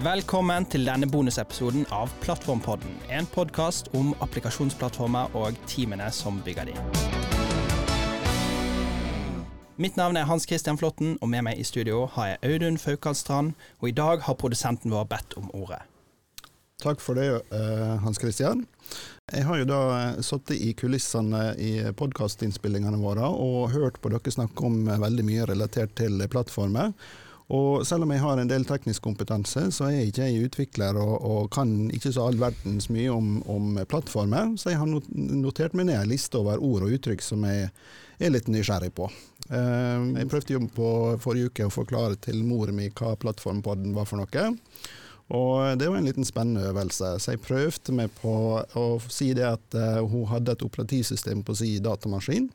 Velkommen til denne bonusepisoden av Plattformpodden. En podkast om applikasjonsplattformer og teamene som bygger de. Mitt navn er Hans Christian Flåtten, og med meg i studio har jeg Audun Faukaldstrand. Og i dag har produsenten vår bedt om ordet. Takk for det, eh, Hans Christian. Jeg har jo da eh, sittet i kulissene i podkastinnspillingene våre og hørt på dere snakke om eh, veldig mye relatert til plattformer. Og selv om jeg har en del teknisk kompetanse, så er jeg ikke jeg utvikler og, og kan ikke så all verdens mye om, om, plattformer, så jeg har notert meg ned en liste over ord og uttrykk som jeg er litt nysgjerrig på. Jeg prøvde jo på forrige uke å forklare til mor mi hva plattformpodden var for noe. Og det var en liten spennende øvelse, så jeg prøvde meg på å si det at uh, hun hadde et operativsystem på sin datamaskin,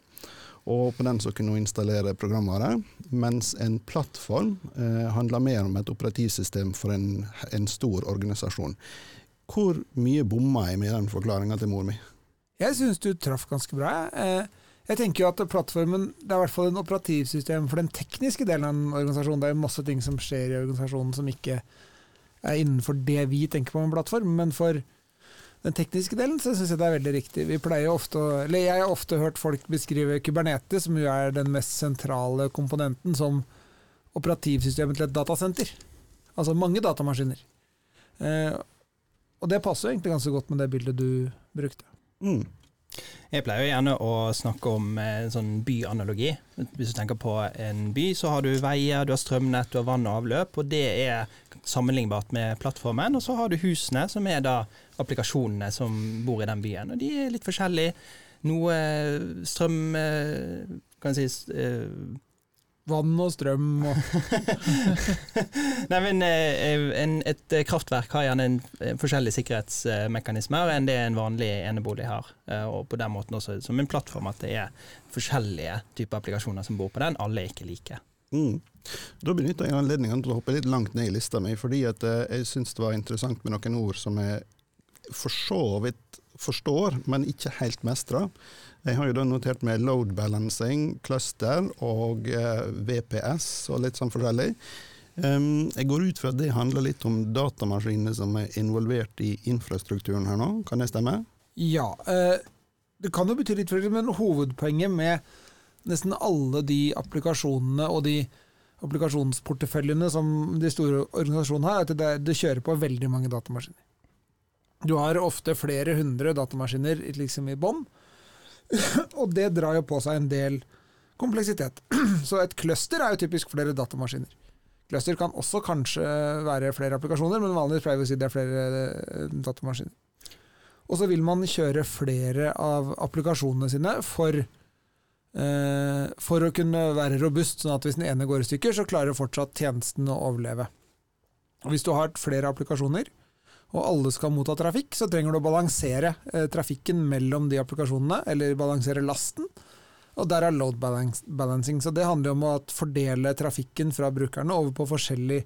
og på den så kunne hun installere programvare, mens en plattform eh, handler mer om et operativsystem for en, en stor organisasjon. Hvor mye bomma jeg med den forklaringa til mor mi? Jeg syns du traff ganske bra. Uh, jeg tenker jo at plattformen det er i hvert fall en operativsystem for den tekniske delen av en organisasjon. Det er jo masse ting som skjer i organisasjonen som ikke er innenfor det vi tenker på med en plattform. Men for den tekniske delen så syns jeg det er veldig riktig. Vi pleier ofte eller Jeg har ofte hørt folk beskrive Kubernetes, som jo er den mest sentrale komponenten, som operativsystemet til et datasenter. Altså mange datamaskiner. Eh, og det passer egentlig ganske godt med det bildet du brukte. Mm. Jeg pleier gjerne å snakke om en sånn byanalogi. Hvis du tenker på en by, så har du veier, du har strømnett, du har vann og avløp, og det er sammenlignbart med plattformen. Og så har du husene, som er da applikasjonene som bor i den byen. Og de er litt forskjellige. Noe strøm eh, kan jeg si eh, Vann og strøm og Nei, men eh, en, Et kraftverk har gjerne en, en forskjellige sikkerhetsmekanismer enn det en vanlig enebolig har. Eh, og på den måten også som en plattform at det er forskjellige typer applikasjoner som bor på den. Alle er ikke like. Mm. Da benytter jeg anledningen til å hoppe litt langt ned i lista mi, fordi at eh, jeg syns det var interessant med noen ord som jeg for så vidt forstår, men ikke helt mestrer. Jeg har jo da notert med load balancing, cluster og eh, VPS og litt sånn forskjellig. Um, jeg går ut fra at det handler litt om datamaskinene som er involvert i infrastrukturen her nå, kan det stemme? Ja, eh, det kan jo bety litt forskjellig, men hovedpoenget med nesten alle de applikasjonene og de applikasjonsporteføljene som de store organisasjonene har, er at det, kjører på veldig mange datamaskiner. Du har ofte flere hundre datamaskiner liksom i bånn, og det drar jo på seg en del kompleksitet. Så et cluster er jo typisk flere datamaskiner. Cluster kan også kanskje være flere applikasjoner, men vanligvis pleier vi å si det er flere eh, datamaskiner. Og så vil man kjøre flere av applikasjonene sine for, eh, for å kunne være robust, sånn at hvis den ene går i stykker, så klarer fortsatt tjenesten å overleve. Og hvis du har flere applikasjoner, og alle skal motta trafikk, så trenger du å balansere eh, trafikken mellom de applikasjonene, eller balansere lasten. Og der er load balancing. Så det handler om å fordele trafikken fra brukerne over på forskjellige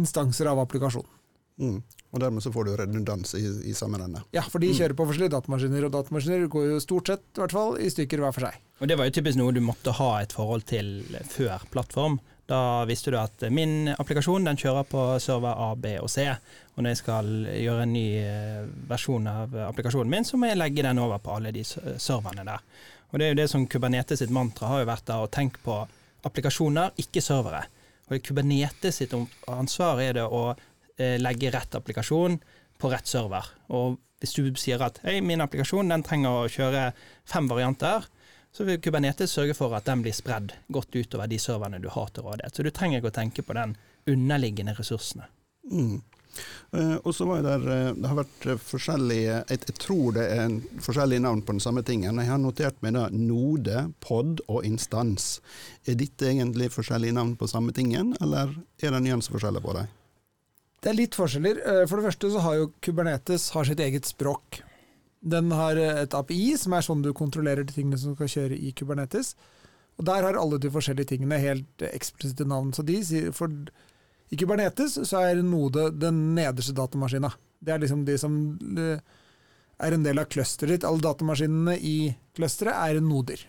instanser av applikasjonen. Mm. Og dermed så får du redundans i, i samme ende. Ja, for de mm. kjører på forskjellige datamaskiner, og datamaskiner går jo stort sett i hvert fall i stykker hver for seg. Og det var jo typisk noe du måtte ha et forhold til før plattform. Da visste du at min applikasjon den kjører på server A, B og C. Og når jeg skal gjøre en ny eh, versjon av applikasjonen min, så må jeg legge den over på alle de serverne der. Og det er jo det som Kubernetes sitt mantra har jo vært da, å tenke på applikasjoner, ikke servere. Og Kubernetes sitt ansvar er det å eh, legge rett applikasjon på rett server. Og hvis du sier at hei, min applikasjon den trenger å kjøre fem varianter, så vil Kubernetes sørge for at den blir spredd godt utover de serverne du har til rådighet. Så du trenger ikke å tenke på den underliggende ressursene. Mm. Uh, og så var der, uh, Det har vært uh, forskjellige jeg, jeg, tror det er forskjellige navn på den samme tingen. Jeg har notert meg da node, pod og instans. Er dette egentlig forskjellige navn på samme tingen, eller er det nyanseforskjeller på dem? Det er litt forskjeller. For det første så har jo Kubernetes har sitt eget språk. Den har et API, som er sånn du kontrollerer de tingene som skal kjøre i Kubernetes. Og der har alle de forskjellige tingene helt eksplisitte navn. Så de sier, for I Kubernetes så er Node den nederste datamaskina. Det er liksom de som eh, er en del av clusteret ditt. Alle datamaskinene i clusteret er noder.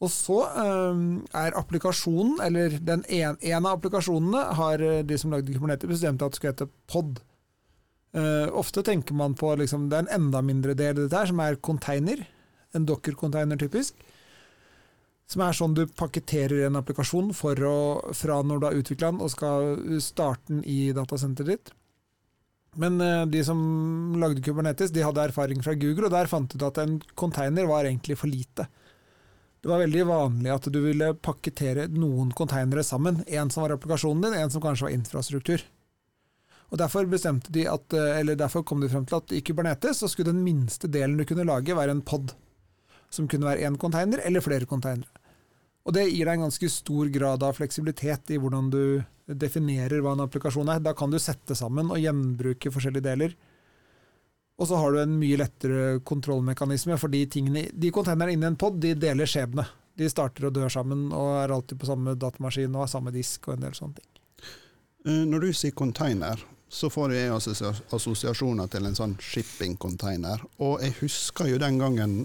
Og så um, er applikasjonen, eller den en, en, av applikasjonene, har eh, de som lagde Kubernetes bestemt at det skulle hete pod. Uh, ofte tenker man på liksom, det er en enda mindre del av dette her, som er container. En docker-container, typisk. Som er sånn du pakketterer en applikasjon å, fra når du har utvikla den og skal starte den i datasenteret ditt. Men uh, de som lagde Kubernetes, de hadde erfaring fra Google, og der fant de ut at en container var egentlig for lite. Det var veldig vanlig at du ville pakkettere noen containere sammen. En som var applikasjonen din, en som kanskje var infrastruktur. Og Derfor de at, eh, eller derfor kom de frem til at i Kubernetes så skulle den minste delen du kunne lage, være en pod. Som kunne være én container eller flere containere. Og Det gir deg en ganske stor grad av fleksibilitet i hvordan du definerer hva en applikasjon er. Da kan du sette sammen og gjenbruke forskjellige deler. Og så har du en mye lettere kontrollmekanisme, for de, tingene, de containerne inni en pod de deler skjebne. De starter og dør sammen og er alltid på samme datamaskin og har samme disk og en del sånne ting. Eh, når du sier container, så får jeg assosiasjoner til en sånn shipping-container. Og jeg husker jo den gangen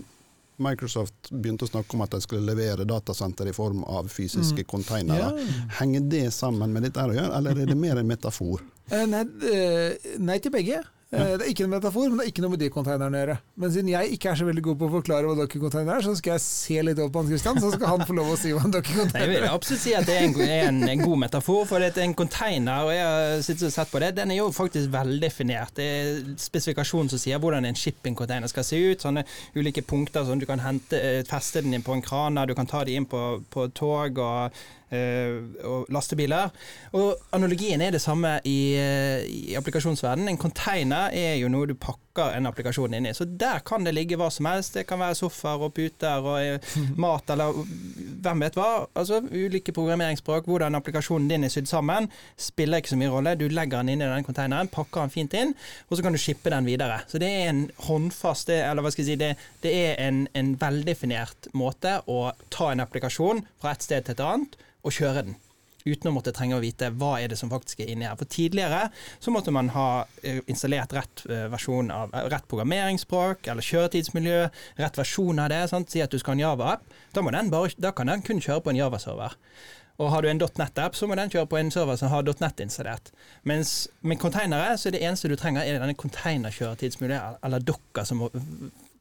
Microsoft begynte å snakke om at de skulle levere datasenter i form av fysiske mm. containere. Yeah. Henger det sammen med dette å gjøre, eller er det mer en metafor? Eh, nei, eh, nei, til begge. Eh, det er ikke en metafor, men det er ikke noe med de konteinerne å gjøre. Men siden jeg ikke er så veldig god på å forklare hva docker-container er, så skal jeg se litt opp på Hans Christian, så skal han få lov å si hva en docker-container er. Jeg vil absolutt si at det er en, en, en god metafor, for det er en container, og jeg har sett på det, den er jo faktisk veldefinert. Det er spesifikasjonen som sier hvordan en shipping-container skal se ut. Sånne ulike punkter som du kan hente, eh, feste den inn på en kran, du kan ta de inn på, på tog og og lastebiler. Og analogien er det samme i, eh, i applikasjonsverdenen. En container er jo noe du pakker en applikasjon inn i. Så der kan det ligge hva som helst. Det kan være sofaer og puter og eh, mat eller hvem vet hva. Altså ulike programmeringsspråk. Hvordan applikasjonen din er sydd sammen, spiller ikke så mye rolle. Du legger den inn i den konteineren, pakker den fint inn, og så kan du shippe den videre. Så det er en håndfast Eller hva skal jeg si, det, det er en, en veldefinert måte å ta en applikasjon fra et sted til et annet og kjøre den. Uten å måtte trenge å vite hva er det som faktisk er inni her. For Tidligere så måtte man ha eh, installert rett eh, versjon av eh, rett programmeringsspråk eller kjøretidsmiljø, rett versjon av det. Sant? Si at du skal ha en Java-app. Da, da, kan den kun kjøre på en Java-server. Og har du en .NET-app, så må den kjøre på en server som har .NET installert. Mens med containere så er det eneste du trenger, er denne containerkjøretidsmiljø, eller Dokka, som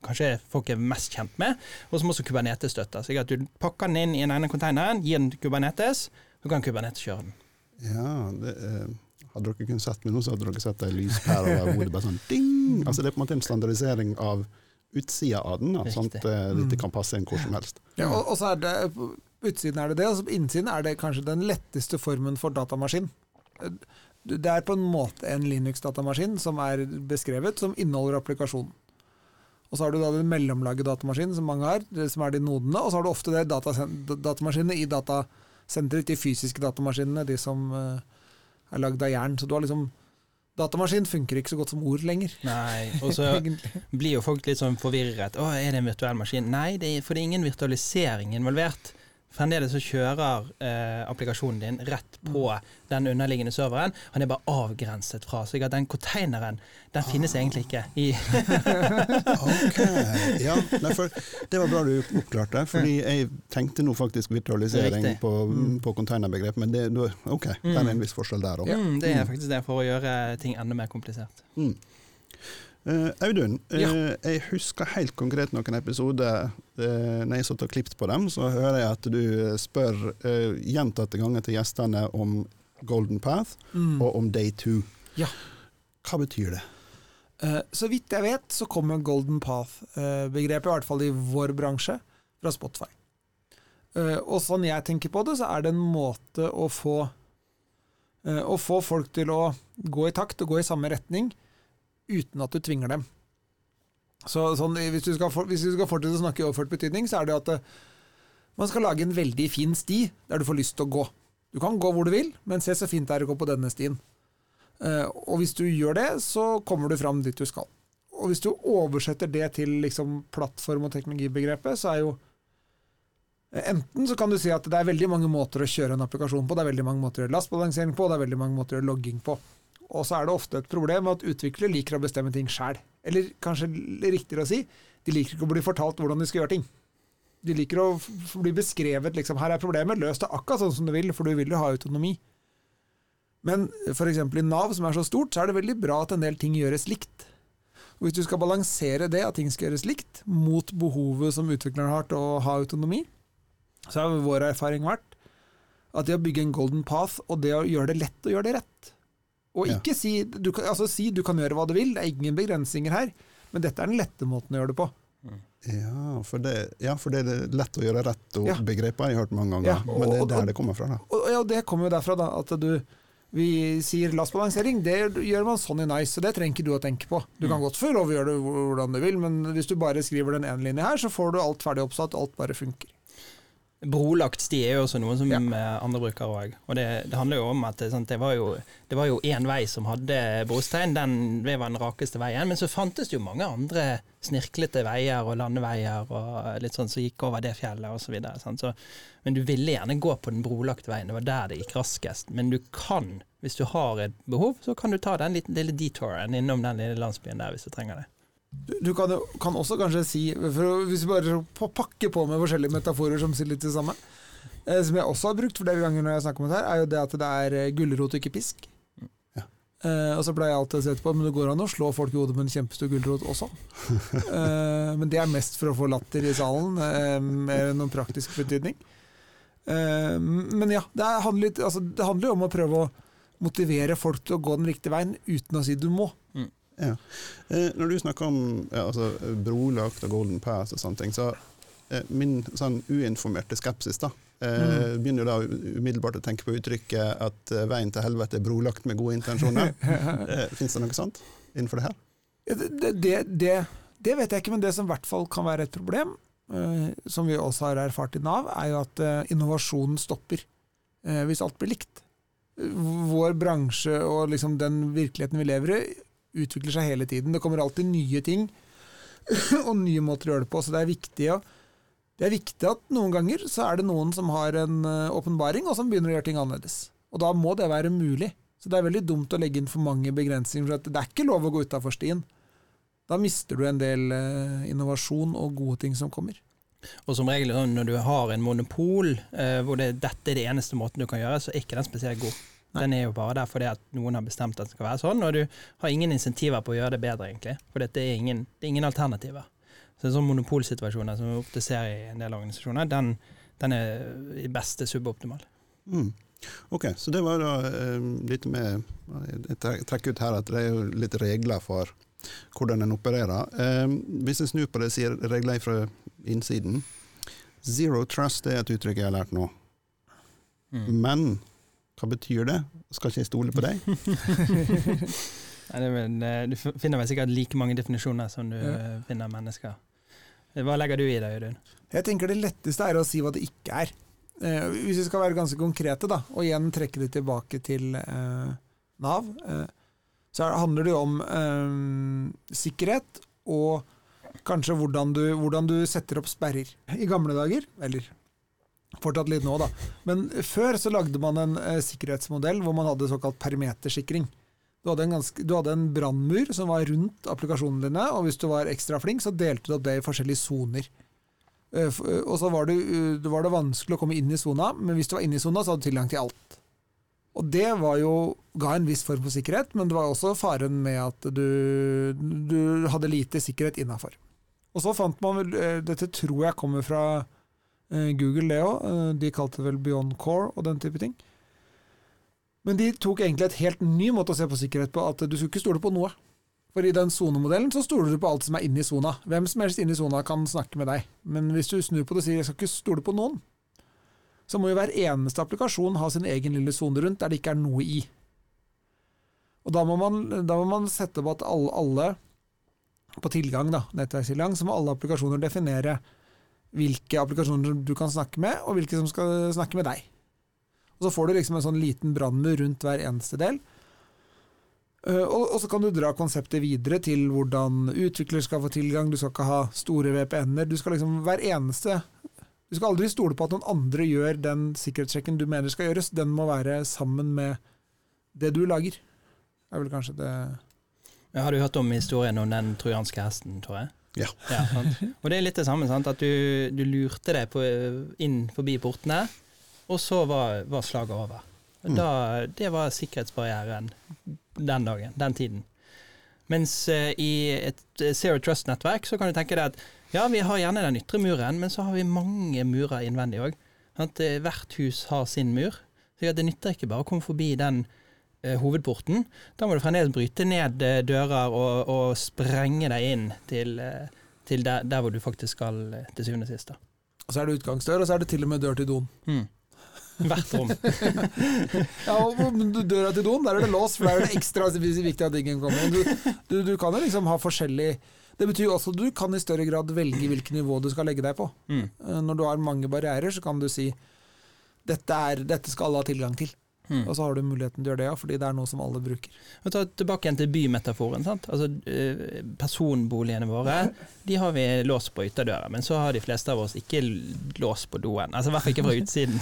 kanskje folk er mest kjent med, og som også Kubernetes støtter. Så at du pakker den inn i denne ene containeren, gir den til Kubernetes, så kan Kubernetes kjøre den. Ja, det, eh, hadde dere kun sett meg nå, så hadde dere sett ei lyspære over hodet. bare sånn ding! Altså Det er på en måte en standardisering av utsida av den, da, sånn at eh, dette kan passe inn hvor som helst. Ja, og, og så er det, utsiden er det det, og på innsiden er det kanskje den letteste formen for datamaskin. Det er på en måte en Linux-datamaskin som er beskrevet, som inneholder applikasjonen. Og så har du da den mellomlaget datamaskinen som mange har, som er de nodene. Og så har du ofte det datamaskinene i datasenteret, de fysiske datamaskinene, de som uh, er lagd av jern. Så du har liksom Datamaskin funker ikke så godt som ord lenger. Nei, og så blir jo folk litt sånn forvirret. Å, er det en virtuell maskin? Nei, det er, for det er ingen virtualisering involvert. Fremdeles så kjører eh, applikasjonen din rett på mm. den underliggende serveren. Han er bare avgrenset fra. Så den containeren den ah. finnes egentlig ikke i Ok. Ja, derfor, det var bra du oppklarte, fordi jeg tenkte nå faktisk virtualisering på, mm. på containerbegrep, men det, ok, mm. det er en viss forskjell der òg. Ja, det er faktisk det, for å gjøre ting enda mer komplisert. Mm. Uh, Audun, uh, jeg husker helt konkret noen episoder uh, når jeg satt og klippet på dem, så hører jeg at du spør gjentatte ganger til gjestene om Golden Path mm. og om Day 2. Ja. Hva betyr det? så vidt jeg vet, så kommer Golden Path-begrepet, i hvert fall i vår bransje, fra Spotify. og sånn jeg tenker på det, så er det en måte å få, å få folk til å gå i takt og gå i samme retning uten at du tvinger dem. Så sånn, hvis, du skal, hvis, du skal, fortsette å snakke i overført betydning, så er det at uh, man skal lage en veldig fin sti der du får lyst til å gå. Du kan gå hvor du vil, men se så fint det er å gå på denne stien. Uh, og hvis du gjør det, så kommer du fram dit du skal. Og hvis du oversetter det til liksom, plattform- og teknologibegrepet, så er jo eh, Enten så kan du si at det er veldig mange måter å kjøre en applikasjon på, det er veldig mange måter å gjøre lastbalansering på, det er veldig mange måter å gjøre logging på. Og så er det ofte et problem at utviklere liker å bestemme ting sjæl. Eller kanskje riktigere å si, de liker ikke å bli fortalt hvordan de skal gjøre ting. De liker å bli beskrevet liksom, her er problemet, løs det akkurat sånn som du vil, for du vil jo ha autonomi. Men f.eks. i Nav, som er så stort, så er det veldig bra at en del ting gjøres likt. Og Hvis du skal balansere det, at ting skal gjøres likt, mot behovet som utvikleren har til å ha autonomi, så har vår erfaring vært at det å bygge en golden path, og det å gjøre det lett å gjøre det rett Og Ja. ikke si du, altså, si du kan gjøre hva du vil, det er ingen begrensninger her, men dette er den lette måten å gjøre det på. Ja, for det, ja, for det er lett å gjøre rett, og Ja. begrepet har jeg hørt mange ganger. Ja, og- men det er og- der det kommer fra, da. Og, ja, og det kommer jo derfra, da, at du vi sier lastbalansering, det gjør man sånn i Nice, og det trenger ikke du å tenke på. Du kan godt få lov å gjøre det hvordan du vil, men hvis du bare skriver den ene linja her, så får du alt ferdig oppsatt, alt bare funker. Brolagt sti er jo også noe som Ja. eh, andre bruker òg. Og det, det handler jo om at sant, det var jo det var jo én vei som hadde brostein, den det var den rakeste veien. Men så fantes det jo mange andre snirklete veier og landeveier og litt sånn som gikk over det fjellet osv. Så videre, sant? så, men du ville gjerne gå på den brolagte veien, det var der det gikk raskest. Men du kan, hvis du har et behov, så kan du ta den liten, lille detouren innom den lille landsbyen der hvis du trenger det. Du, du kan, kan også kanskje si, for hvis vi bare pakker på med forskjellige metaforer som sier litt det samme, eh, som jeg også har brukt flere ganger når jeg snakker om det her, er jo det at det er eh, gulrot og ikke pisk. Ja. Eh, og så pleier jeg alltid å se etterpå, men det går an å slå folk i hodet med en kjempestor gulrot også. Eh, men det er mest for å få latter i salen, eh, mer enn noen praktisk betydning. Men ja, det, er, handler litt, altså, det handler jo om å prøve å motivere folk til å gå den riktige veien uten å si du må. Ja. Eh, når du snakker om ja, altså, brolagt og golden pass og sånne ting, så eh, min sånn uinformerte skepsis da, eh, begynner jo da umiddelbart å tenke på uttrykket at veien til helvete er brolagt med gode intensjoner. eh, Fins det noe sånt innenfor det her? Det, det, det, det vet jeg ikke, men det som i hvert fall kan være et problem, eh, som vi også har erfart i Nav, er jo at innovasjonen stopper eh, hvis alt blir likt. Vår bransje og liksom den virkeligheten vi lever i, utvikler seg hele tiden. Det kommer alltid nye ting og nye måter å gjøre det på, så det er viktig å det er viktig at noen ganger så er det noen som har en eh, åpenbaring, og som begynner å gjøre ting annerledes. Og da må det være mulig. Så det er veldig dumt å legge inn for mange begrensninger. for Det er ikke lov å gå utafor stien. Da mister du en del eh, innovasjon og gode ting som kommer. Og som regel når du har en monopol eh, hvor det, dette er det eneste måten du kan gjøre, så er ikke den spesielt god. Den er jo bare der fordi at noen har bestemt at det skal være sånn, og du har ingen insentiver på å gjøre det bedre, egentlig. For det er ingen, det er ingen alternativer. Så sånne monopolsituasjoner som vi ofte ser i en del organisasjoner, den, den er i beste suboptimal. Mm. Ok, så det var da eh, litt med Jeg trekker ut her at det er jo litt regler for hvordan en opererer. Eh, hvis en snur på det, sier regler fra innsiden. Zero trust er et uttrykk jeg har lært nå. Mm. Men hva betyr det? Skal ikke jeg stole på deg? Nei, eh, du finner vel sikkert like mange definisjoner som du Ja. eh, finner mennesker. Hva legger du i det, Audun? Jeg tenker det letteste er å si hva det ikke er. Eh, hvis vi skal være ganske konkrete, da, og igjen trekke det tilbake til eh, Nav, eh, så er- handler det jo om eh, sikkerhet og kanskje hvordan du, hvordan du setter opp sperrer. I gamle dager, eller fortsatt litt nå, da, men før så lagde man en eh, sikkerhetsmodell hvor man hadde såkalt perimetersikring. Du hadde en, du hadde en brannmur som var rundt applikasjonene dine, og hvis du var ekstra flink, så delte du opp det i forskjellige soner. Uh, Og så var det, uh, var det vanskelig å komme inn i sona, men hvis du var inne i sona, så hadde du tilgang til alt. Og det var jo, ga en viss form for sikkerhet, men det var også faren med at du, du hadde lite sikkerhet innafor. Og så fant man vel uh, Dette tror jeg kommer fra Google, det òg. De kalte det vel Beyond Core og den type ting. Men de tok egentlig et helt ny måte å se på sikkerhet på, at du skulle ikke stole på noe. For i den sonemodellen så stoler du på alt som er inne i sona. Hvem som helst inne i sona kan snakke med deg. Men hvis du snur på det og sier jeg skal ikke stole på noen, så må jo hver eneste applikasjon ha sin egen lille sone rundt der det ikke er noe i. Og da må man, da må man sette på at alle, alle på tilgang, da, nettverkstilgang, så må alle applikasjoner definere hvilke applikasjoner du kan snakke med, og hvilke som skal snakke med deg. Og så får du liksom en sånn liten brannmur rundt hver eneste del. Uh, og, så kan du dra konseptet videre til hvordan utvikler skal få tilgang. Du skal ikke ha store VPN-er. Du skal liksom hver eneste Du skal aldri stole på at noen andre gjør den sikkerhetssjekken du mener skal gjøres. Den må være sammen med det du lager. Det er vel kanskje det Har du hørt om historien om den trojanske hesten, Tore? Ja. ja Og det er litt det samme, sant? at du, du lurte deg på, inn forbi portene, og så var, var slaget over. Mm. Da, det var sikkerhetsbarrieren den dagen, den tiden. Mens eh, i et eh, Zero Trust-nettverk så kan du tenke deg at ja, vi har gjerne den ytre muren, men så har vi mange murer innvendig òg. Hvert hus har sin mur. Så det nytter ikke bare å komme forbi den eh, hovedporten. Da må du fremdeles bryte ned eh, dører og, og sprenge deg inn til, eh, til der, der hvor du faktisk skal eh, til syvende og sist. Og så er det utgangsdør, og så er det til og med dør til doen. Mm. Hvert rom. Ja, og Døra til doen, der er det lås, for der er det ekstra viktig at ingen kommer inn. Du, du, du kan jo liksom ha forskjellig Det betyr også at du kan i større grad velge hvilket nivå du skal legge deg på. Mm. Eh, Når du har mange barrierer, så kan du si dette, er, dette skal alle ha tilgang til. Mm. Og så har du muligheten til å gjøre det, ja, fordi det er noe som alle bruker. Og ta tilbake igjen til bymetaforen. sant? Altså, eh, Personboligene våre de har vi lås på ytterdøra, men så har de fleste av oss ikke lås på doen. Altså I hvert fall ikke fra utsiden.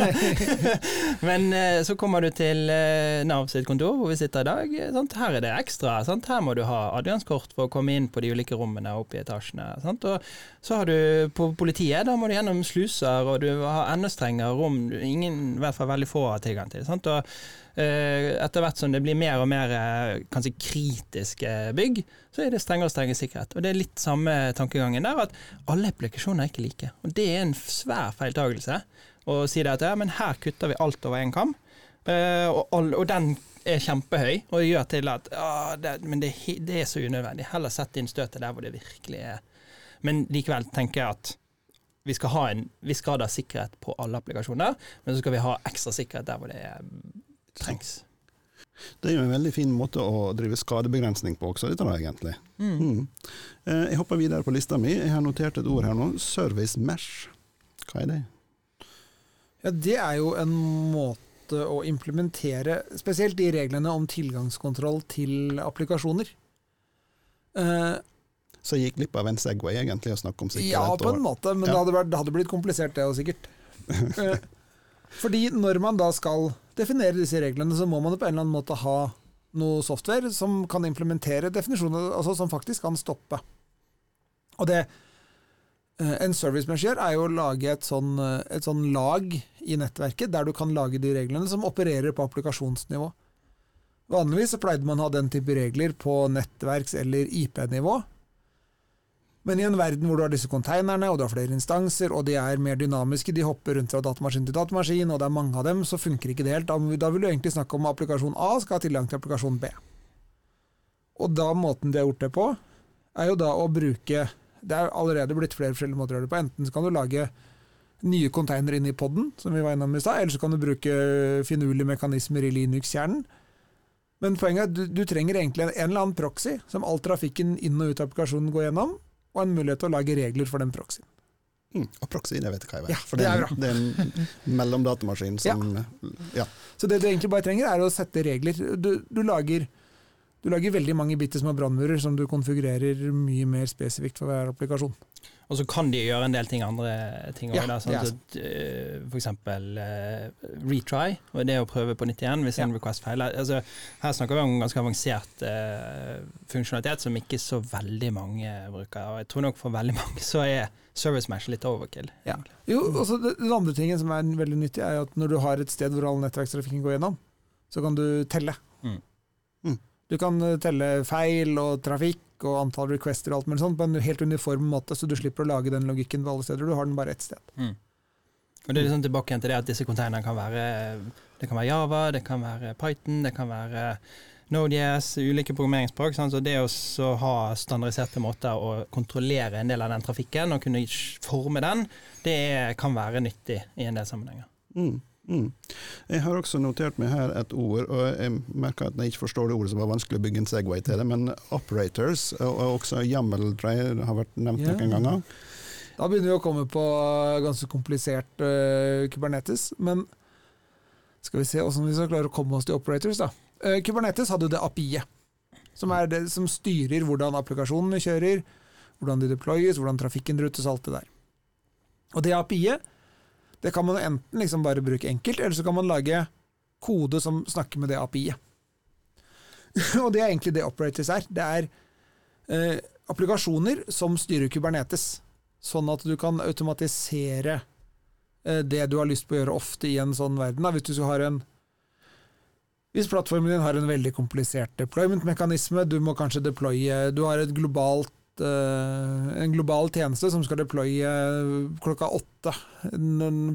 men eh, så kommer du til eh, Nav sitt kontor, hvor vi sitter i dag. Sant? Her er det ekstra. Sant? Her må du ha adgangskort for å komme inn på de ulike rommene oppe i etasjene. Sant? Og så har du på politiet, da må du gjennom sluser, og du har enda strengere rom. Ingen, i hvert fall veldig få, har tilgang til. Sant? Og eh, etter hvert som det blir mer og mer eh, kanskje kritiske bygg, så er det strengere og strengere sikkerhet. Og det er litt samme tankegangen der, at alle applikasjoner er ikke like. Og det er en svær feiltagelse å si det at ja, men her kutter vi alt over én kam, eh, og, og den er kjempehøy, og gjør til at å, det, men det, det er så unødvendig. Heller sett inn støtet der hvor det virkelig er. Men likevel tenker jeg at vi skal ha en viss grad av sikkerhet på alle applikasjoner, men så skal vi ha ekstra sikkerhet der hvor det er, trengs. Det er jo en veldig fin måte å drive skadebegrensning på også, dette da, egentlig. Mm. Mm. Jeg hopper videre på lista mi. Jeg har notert et ord her nå. Service mesh. Hva er det? Ja, Det er jo en måte å implementere spesielt de reglene om tilgangskontroll til applikasjoner. Eh, Så jeg gikk glipp av en Segway, egentlig, å snakke om sikkerhet. ja, på en måte, men Ja. det, hadde vært, det hadde blitt komplisert, det òg, sikkert. Eh, Fordi når man da skal definere disse reglene, så må man på en eller annen måte ha noe software som kan implementere definisjoner, altså som faktisk kan stoppe. Og det eh, en service manager gjør, er jo å lage et sånn, eh, et sånn lag i nettverket, der du kan lage de reglene som opererer på applikasjonsnivå. Vanligvis så pleide man å ha den type regler på nettverks- eller IP-nivå. Men i en verden hvor du har disse konteinerne, og du har flere instanser, og de er mer dynamiske, de hopper rundt fra datamaskin til datamaskin, og det er mange av dem, så funker ikke det helt. Da, da vil du egentlig snakke om applikasjon A skal ha tilgang til applikasjon B. Og da måten de har gjort det på, er jo da å bruke Det er allerede blitt flere forskjellige måter å gjøre det på. Enten så kan du lage nye containere inn i poden, som vi var innom i stad, eller så kan du bruke finurlige mekanismer i Linux-kjernen. Men poenget er at du, du trenger egentlig en, en eller annen proxy som all trafikken inn og ut av applikasjonen går gjennom, og en mulighet til å lage regler for den proxyen. Mm, og proxy, det vet jeg hva jeg vet. Ja, For det er er, det er en mellomdatamaskin som ja. Så det du egentlig bare trenger, er å sette regler. Du, du, lager, du lager veldig mange bitte små brannmurer som du konfigurerer mye mer spesifikt for hver applikasjon. Og så kan de gjøre en del ting andre ting òg, Ja, sånn det F.eks. at eh, for eksempel eh, retry, og det å prøve på nytt igjen hvis en request feiler. Altså, her snakker vi om ganske avansert uh, funksjonalitet som ikke så veldig mange bruker. Og jeg tror nok for veldig mange så er service match litt overkill. Ja. Jo, også Den andre tingen som er veldig nyttig, er at når du har et sted hvor all nettverkstrafikken går gjennom, så kan du telle. Mm. Mm. Du kan eh, telle feil og trafikk og antall requester og alt mulig sånt på en helt uniform måte, så du slipper å lage den logikken på alle steder. Du har den bare ett sted. Mm. Og det er liksom tilbake igjen til det at disse konteinerne kan være det kan være Java, det kan være Python, det kan være Node.js, ulike programmeringsspråk. Så det å så ha standardiserte måter å kontrollere en del av den trafikken og kunne forme den, det kan være nyttig i en del sammenhenger. Mm, mm. Jeg har også notert meg her et ord, og jeg merker at jeg ikke forstår det ordet, som var vanskelig å bygge en Segway til det, men operators, og og også jammeldreier har vært nevnt yeah. noen ganger. Da begynner vi å komme på ganske komplisert uh, Kubernetes, men skal vi se hvordan vi skal klare å komme oss til operators, da. Uh, Kubernetes hadde jo det API-et, som er det som styrer hvordan applikasjonene kjører, hvordan de deployes, hvordan trafikken rutes, alt det der. Og det API-et, det kan man enten liksom bare bruke enkelt, eller så kan man lage kode som snakker med det API-et. og det er egentlig det operators er. Det er eh, applikasjoner som styrer Kubernetes, sånn at du kan automatisere eh, det du har lyst på å gjøre ofte i en sånn verden. Hvis du har en hvis plattformen din har en veldig komplisert deployment-mekanisme, du må kanskje deploye Du har et globalt uh, en global tjeneste som skal deploye klokka åtte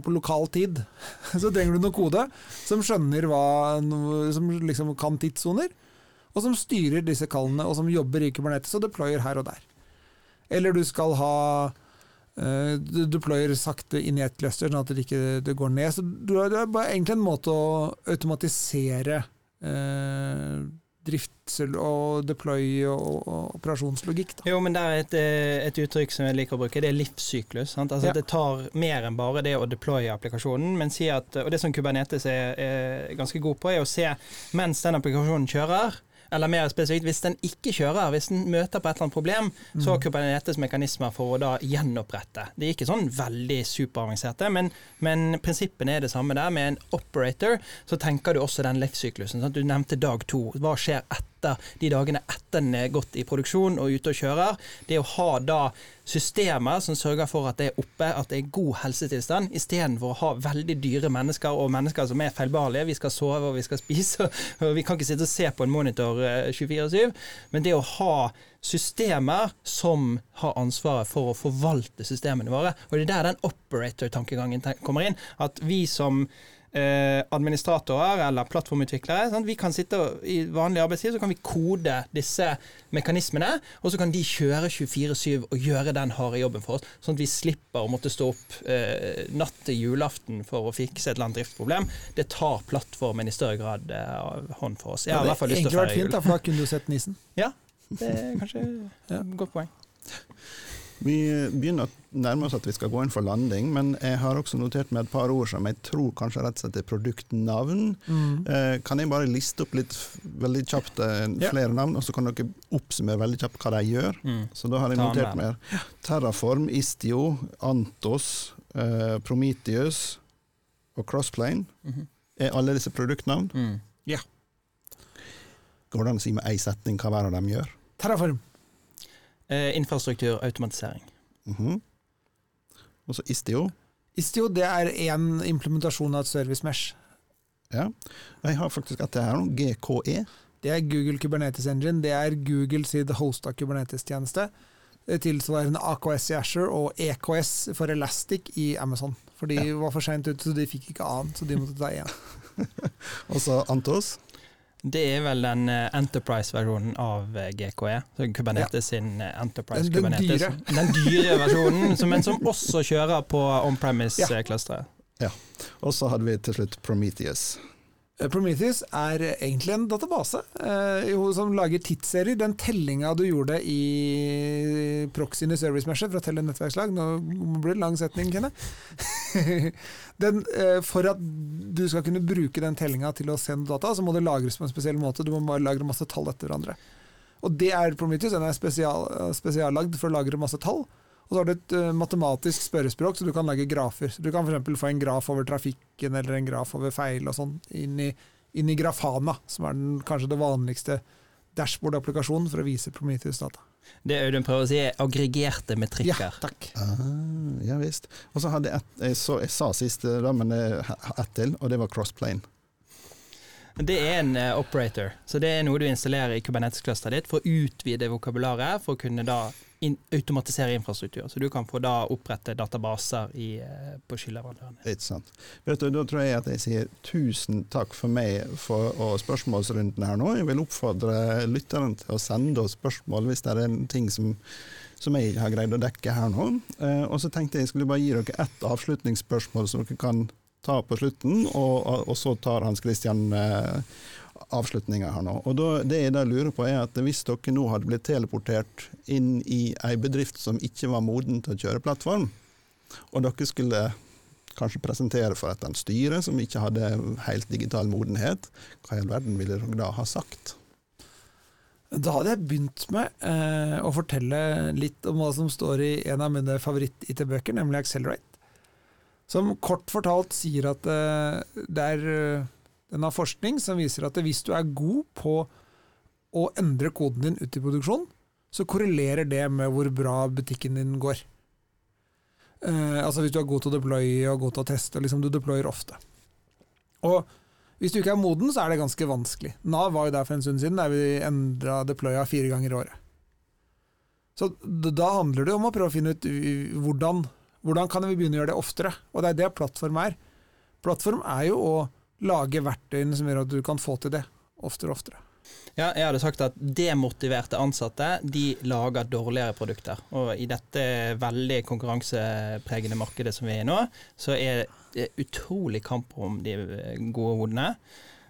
på lokal tid. Så trenger du noe kode som skjønner hva Som liksom kan tidssoner, og som styrer disse kallene, og som jobber i Kubernetes og deployer her og der. Eller du skal ha uh, du deployer sakte inn i et cluster, sånn at det ikke det går ned. Så det er bare egentlig en måte å automatisere uh, drifts- og deploy og, og operasjonslogikk. Da. Jo, men det er et, eh, et, uttrykk som jeg liker å bruke, det er livssyklus. Altså, ja. Det tar mer enn bare det å deploye applikasjonen. men si at, Og det som Kubernetes er, er ganske god på, er å se mens den applikasjonen kjører, eller mer spesifikt, hvis den ikke kjører, hvis den møter på et eller annet problem, mm. så har Kubernetes mekanismer for å da gjenopprette. De er ikke sånn veldig superavanserte, men, men prinsippene er det samme der. Med en operator så tenker du også den livssyklusen. Sant? du nevnte dag to. Hva skjer etter? De dagene etter den er gått i produksjon og ute og kjører. Det å ha da systemer som sørger for at det er oppe, at det er god helsetilstand, istedenfor å ha veldig dyre mennesker og mennesker som er feilbarlige. Vi skal sove og vi skal spise, og vi kan ikke sitte og se på en monitor 24-7. Eh, Men det å ha systemer som har ansvaret for å forvalte systemene våre, og det er der den operator-tankegangen kommer inn. At vi som eh, administratorer eller plattformutviklere. Sant? Vi kan sitte I vanlig arbeidstid så kan vi kode disse mekanismene, og så kan de kjøre 24-7 og gjøre den harde jobben for oss. Sånn at vi slipper å måtte stå opp eh, natt til julaften for å fikse et eller annet driftsproblem. Det tar plattformen i større grad eh, hånd for oss. Jeg har i hvert fall lyst til å feire jul. Fint, da, for da kunne du sett nissen. Ja, det er kanskje et godt poeng. Vi begynner å nærme oss at vi skal gå inn for landing, men jeg har også notert meg et par ord som jeg tror kanskje rett og slett er produktnavn. Mm. Eh, kan jeg bare liste opp litt veldig kjapt eh, flere ja. navn, og så kan dere oppsummere veldig kjapt hva de gjør? Mm. Så da har jeg notert meg Terraform, Istio, Antos, eh, Prometheus og Crossplane. Mm -hmm. Er alle disse produktnavn? Mm. Ja. Går det an å si med én setning hva hver av dem gjør? Terraform. Eh, infrastruktur, automatisering. Mm -hmm. Og så Istio? Istio det er én implementasjon av et service mesh. Ja. Jeg har faktisk at det er noe GKE. Det er Google Kubernetes Engine. Det er Google sitt hosta Kubernetes-tjeneste. Tilsvarende AKS i Asher og EKS for Elastic i Amazon. For de ja. var for seint ute, så de fikk ikke annet, så de måtte ta én. og så Antos? Det er vel den eh, Enterprise-versjonen av eh, GKE. Så Kubernetes ja. sin eh, Enterprise den, den Kubernetes. Dyre. Den dyre versjonen, men som også kjører på on-premise-clusteret. Ja. ja. Og så hadde vi til slutt Prometheus. Eh, Prometheus er egentlig en database eh, som lager tidsserier. Den tellinga du gjorde i proxyen i service meshet for å telle nettverkslag Nå blir det lang setning, Kenne. den, eh, for at du skal kunne bruke den tellinga til å sende data, så må det lagres på en spesiell måte. Du må bare lagre masse tall etter hverandre. Og det er Prometheus. Den er spesial, spesiallagd for å lagre masse tall. Og så har du et uh, matematisk spørrespråk, så du kan lage grafer. Så du kan f.eks. få en graf over trafikken eller en graf over feil og sånn inn, inn, i Grafana, som er den, kanskje det vanligste dashboard-applikasjonen for å vise Prometheus-data. Det Audun prøver å si, er aggregerte metrikker. Ja, takk. Ah, ja visst. Og så hadde jeg et, jeg, så, jeg sa sist, da, men ett til, og det var crossplane. Det er en uh, operator, så det er noe du installerer i Kubernetes-clusteret ditt for å utvide vokabularet, for å kunne da in automatisere infrastruktur. Så du kan få da opprette databaser i, uh, på skyleverandørene. Ikke sant. Vet du, Da tror jeg at jeg sier tusen takk for meg for og spørsmålsrunden her nå. Jeg vil oppfordre lytterne til å sende oss spørsmål hvis det er en ting som som jeg har greid å dekke her nå. Uh, og så tenkte jeg jeg skulle bare gi dere ett avslutningsspørsmål som dere kan ta på slutten, og, og så tar Hans Christian eh, avslutninga her nå. Og da, Det jeg da lurer på er at Hvis dere nå hadde blitt teleportert inn i ei bedrift som ikke var moden til å kjøre plattform, og dere skulle kanskje presentere for et styre som ikke hadde helt digital modenhet, hva i all verden ville dere da ha sagt? Da hadde jeg begynt med eh, å fortelle litt om hva som står i en av mine favoritt-IT-bøker, nemlig Accelerate. Som kort fortalt sier at eh, det er eh, Den har forskning som viser at hvis du er god på å endre koden din ut i produksjon, så korrelerer det med hvor bra butikken din går. Eh, altså Hvis du er god til å deploye og god til å teste, liksom du deployer ofte. Og hvis du ikke er moden, så er det ganske vanskelig. Nav var jo der for en stund siden, der vi endra deploya fire ganger i året. Så da handler det om å prøve å finne ut hvordan, hvordan kan vi begynne å gjøre det oftere. Og det er det plattform er. Plattform er jo å lage verktøyene som gjør at du kan få til det oftere og oftere. Ja, jeg hadde sagt at demotiverte ansatte de lager dårligere produkter. Og i dette veldig konkurransepregende markedet som vi er i nå, så er det utrolig kamp om de gode hodene.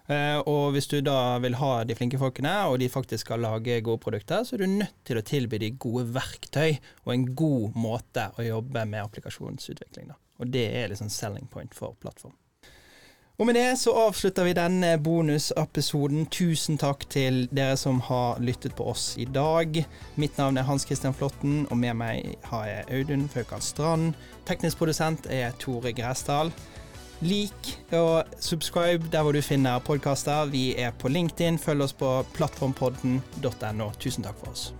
Eh, og hvis du da vil ha de flinke folkene, og de faktisk skal lage gode produkter, så er du nødt til å tilby de gode verktøy og en god måte å jobbe med applikasjonsutvikling. Da. Og det er liksom selling point for plattform. Og med det så avslutter vi denne bonusepisoden. Tusen takk til dere som har lyttet på oss i dag. Mitt navn er Hans Christian Flåtten, og med meg har jeg Audun Faukal Strand. Teknisk produsent er Tore Gresdal. Lik og subscribe der hvor du finner podkaster. Vi er på LinkedIn. Følg oss på plattformpodden.no. Tusen takk for oss.